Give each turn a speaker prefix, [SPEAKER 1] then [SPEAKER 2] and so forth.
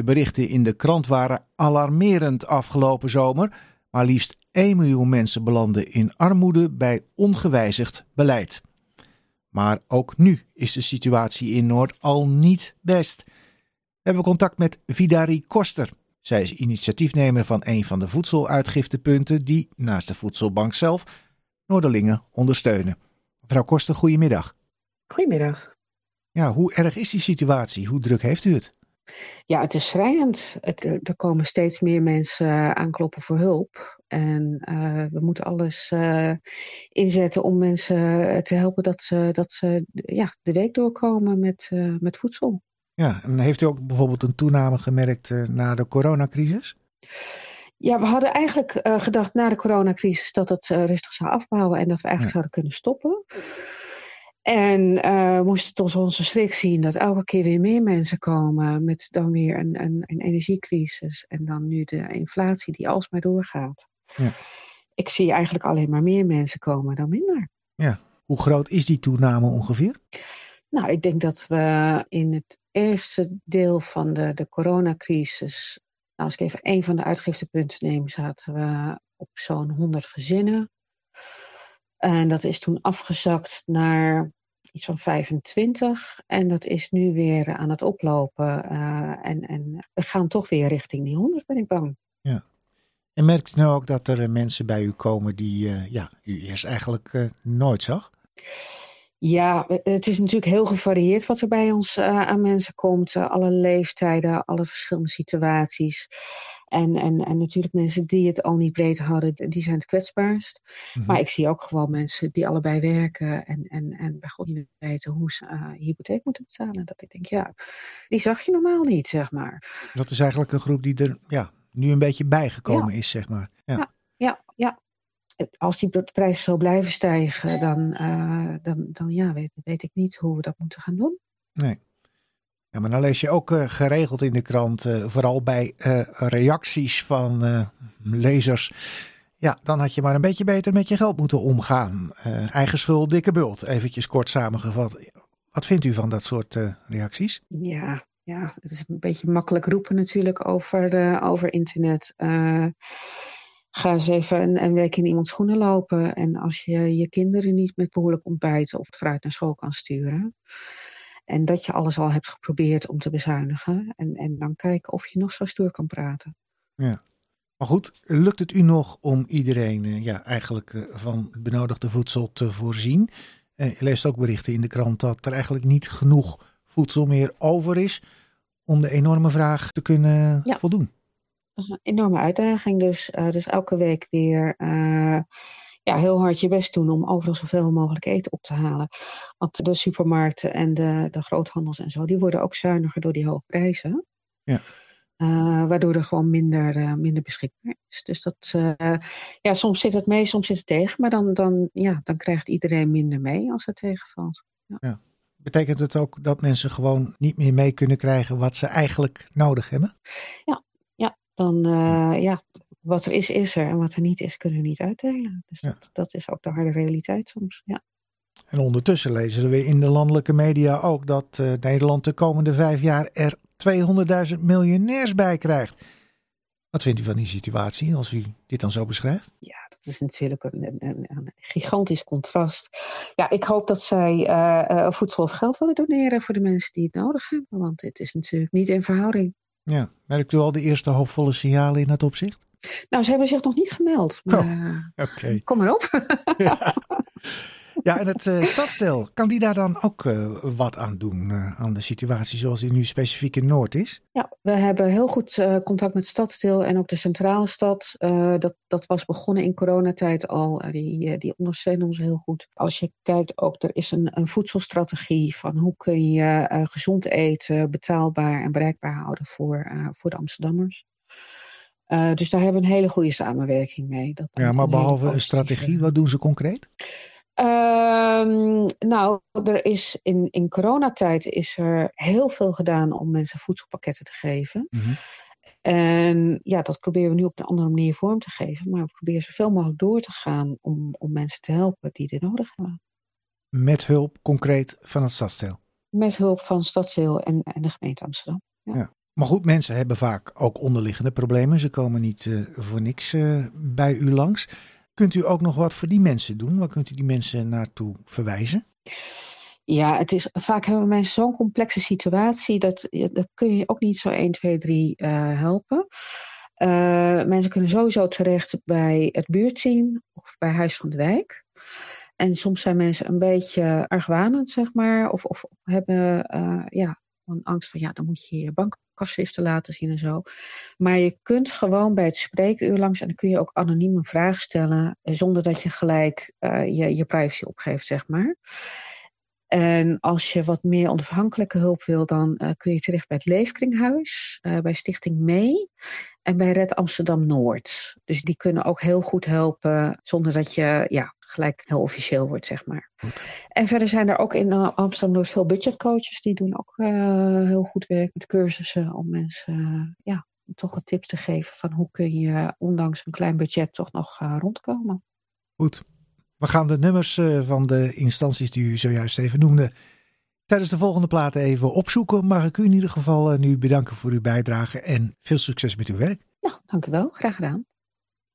[SPEAKER 1] De berichten in de krant waren alarmerend afgelopen zomer. Maar liefst 1 miljoen mensen belanden in armoede bij ongewijzigd beleid. Maar ook nu is de situatie in Noord al niet best. We hebben contact met Vidari Koster. Zij is initiatiefnemer van een van de voedseluitgiftepunten die, naast de voedselbank zelf, Noorderlingen ondersteunen. Mevrouw Koster, goedemiddag.
[SPEAKER 2] Goedemiddag.
[SPEAKER 1] Ja, hoe erg is die situatie? Hoe druk heeft u het?
[SPEAKER 2] Ja, het is schrijnend. Het, er komen steeds meer mensen aankloppen voor hulp. En uh, we moeten alles uh, inzetten om mensen te helpen dat ze, dat ze ja, de week doorkomen met, uh, met voedsel.
[SPEAKER 1] Ja, en heeft u ook bijvoorbeeld een toename gemerkt na de coronacrisis?
[SPEAKER 2] Ja, we hadden eigenlijk gedacht na de coronacrisis dat het rustig zou afbouwen en dat we eigenlijk ja. zouden kunnen stoppen. En uh, moesten tot onze schrik zien dat elke keer weer meer mensen komen met dan weer een, een, een energiecrisis en dan nu de inflatie die alsmaar doorgaat. Ja. Ik zie eigenlijk alleen maar meer mensen komen dan minder.
[SPEAKER 1] Ja, hoe groot is die toename ongeveer?
[SPEAKER 2] Nou, ik denk dat we in het eerste deel van de, de coronacrisis, nou, als ik even één van de uitgiftepunten neem, zaten we op zo'n 100 gezinnen. En dat is toen afgezakt naar iets van 25. En dat is nu weer aan het oplopen. Uh, en, en we gaan toch weer richting die 100, ben ik bang.
[SPEAKER 1] Ja. En merkt u nou ook dat er mensen bij u komen die ja, u eerst eigenlijk nooit zag?
[SPEAKER 2] Ja, het is natuurlijk heel gevarieerd wat er bij ons aan mensen komt. alle leeftijden, alle verschillende situaties. En, en, en natuurlijk mensen die het al niet breed hadden, die zijn het kwetsbaarst. Mm-hmm. Maar ik zie ook gewoon mensen die allebei werken en, en, en bij God niet weten hoe ze uh, hypotheek moeten betalen. Dat ik denk, ja, die zag je normaal niet, zeg maar.
[SPEAKER 1] Dat is eigenlijk een groep die er ja, nu een beetje bijgekomen ja. is, zeg maar.
[SPEAKER 2] Ja, ja, ja. ja. Als die prijzen zo blijven stijgen, dan, uh, dan, dan ja, weet, weet ik niet hoe we dat moeten gaan doen.
[SPEAKER 1] Nee. Ja, maar dan lees je ook uh, geregeld in de krant, uh, vooral bij uh, reacties van lezers. Ja, dan had je maar een beetje beter met je geld moeten omgaan. eigen schuld, dikke bult, eventjes kort samengevat. Wat vindt u van dat soort reacties?
[SPEAKER 2] Ja, ja, het is een beetje makkelijk roepen natuurlijk over, de, over internet. Ga eens even een, een, week in iemands schoenen lopen. En als je je kinderen niet met behoorlijk ontbijten of fruit naar school kan sturen en dat je alles al hebt geprobeerd om te bezuinigen. En, en dan kijken of je nog zo stoer kan praten.
[SPEAKER 1] Ja. Maar goed, lukt het u nog om iedereen uh, ja, eigenlijk uh, van het benodigde voedsel te voorzien? Uh, je leest ook berichten in de krant dat er eigenlijk niet genoeg voedsel meer over is om de enorme vraag te kunnen ja. voldoen.
[SPEAKER 2] Een enorme uitdaging. Dus, dus elke week weer ja, heel hard je best doen om overal zoveel mogelijk eten op te halen. Want de supermarkten en de, de groothandels en zo, die worden ook zuiniger door die hoge prijzen. Ja. Uh, waardoor er gewoon minder, uh, minder beschikbaar is. Dus dat, uh, ja, soms zit het mee, soms zit het tegen. Maar dan, dan, ja, dan krijgt iedereen minder mee als het tegenvalt. Ja.
[SPEAKER 1] ja. Betekent het ook dat mensen gewoon niet meer mee kunnen krijgen wat ze eigenlijk nodig hebben?
[SPEAKER 2] Ja, dan ja, wat er is, is er. En wat er niet is, kunnen we niet uitdelen. Dus ja. dat, dat, is ook de harde realiteit soms. Ja.
[SPEAKER 1] En ondertussen lezen we in de landelijke media ook dat uh, Nederland de komende vijf jaar er 200.000 miljonairs bij krijgt. Wat vindt u van die situatie als u dit dan zo beschrijft?
[SPEAKER 2] Ja, dat is natuurlijk een, een, een gigantisch contrast. Ja, ik hoop dat zij uh, voedsel of geld willen doneren voor de mensen die het nodig hebben. Want dit is natuurlijk niet in verhouding.
[SPEAKER 1] Ja, merkt u al de eerste hoopvolle signalen in dat opzicht?
[SPEAKER 2] Nou, ze hebben zich nog niet gemeld. Maar,
[SPEAKER 1] oh, okay.
[SPEAKER 2] Kom maar op.
[SPEAKER 1] ja. ja, en het uh, stadsdeel, kan die daar dan ook uh, wat aan doen? Uh, aan de situatie zoals die nu specifiek in Noord is?
[SPEAKER 2] Ja, we hebben heel goed contact met stadsdeel en ook de centrale stad. dat, dat was begonnen in coronatijd al. die, die ondersteunen ons heel goed. Als je kijkt, ook er is een, een voedselstrategie van hoe kun je gezond eten betaalbaar en bereikbaar houden voor, voor de Amsterdammers. Uh, dus daar hebben we een hele goede samenwerking mee.
[SPEAKER 1] Dat ja, maar behalve een strategie, wat doen ze concreet?
[SPEAKER 2] Um, nou, er is in, in coronatijd is er heel veel gedaan om mensen voedselpakketten te geven. Mm -hmm. En ja, dat proberen we nu op een andere manier vorm te geven. Maar we proberen zoveel mogelijk door te gaan om, om mensen te helpen die dit nodig hebben.
[SPEAKER 1] Met hulp concreet van het stadsdeel?
[SPEAKER 2] Met hulp van het stadsdeel en, en de gemeente Amsterdam. Ja. ja.
[SPEAKER 1] Maar goed, mensen hebben vaak ook onderliggende problemen. Ze komen niet uh, voor niks uh, bij u langs. Kunt u ook nog wat voor die mensen doen? Waar kunt u die mensen naartoe verwijzen?
[SPEAKER 2] Ja, het is, vaak hebben mensen zo'n complexe situatie dat, dat kun je ook niet zo 1, 2, 3 uh, helpen. Uh, mensen kunnen sowieso terecht bij het buurtteam of bij Huis van de Wijk. En soms zijn mensen een beetje argwanend, zeg maar, of, of hebben uh, ja, een angst van ja, dan moet je je bankafschriften laten zien en zo. Maar je kunt gewoon bij het spreekuur langs en dan kun je ook anoniem een vraag stellen zonder dat je gelijk uh, je, je privacy opgeeft, zeg maar. En als je wat meer onafhankelijke hulp wil, dan uh, kun je terecht bij het Leefkringhuis, bij Stichting Mee en bij Red Amsterdam Noord. Dus die kunnen ook heel goed helpen zonder dat je ja, gelijk heel officieel wordt, zeg maar.
[SPEAKER 1] Goed.
[SPEAKER 2] En verder zijn er ook in uh, Amsterdam veel budgetcoaches. Die doen ook heel goed werk met cursussen om mensen ja, toch wat tips te geven van hoe kun je ondanks een klein budget toch nog rondkomen.
[SPEAKER 1] Goed. We gaan de nummers van de instanties die u zojuist even noemde tijdens de volgende platen even opzoeken. Mag ik u in ieder geval nu bedanken voor uw bijdrage en veel succes met uw werk.
[SPEAKER 2] Nou, dank u wel. Graag gedaan.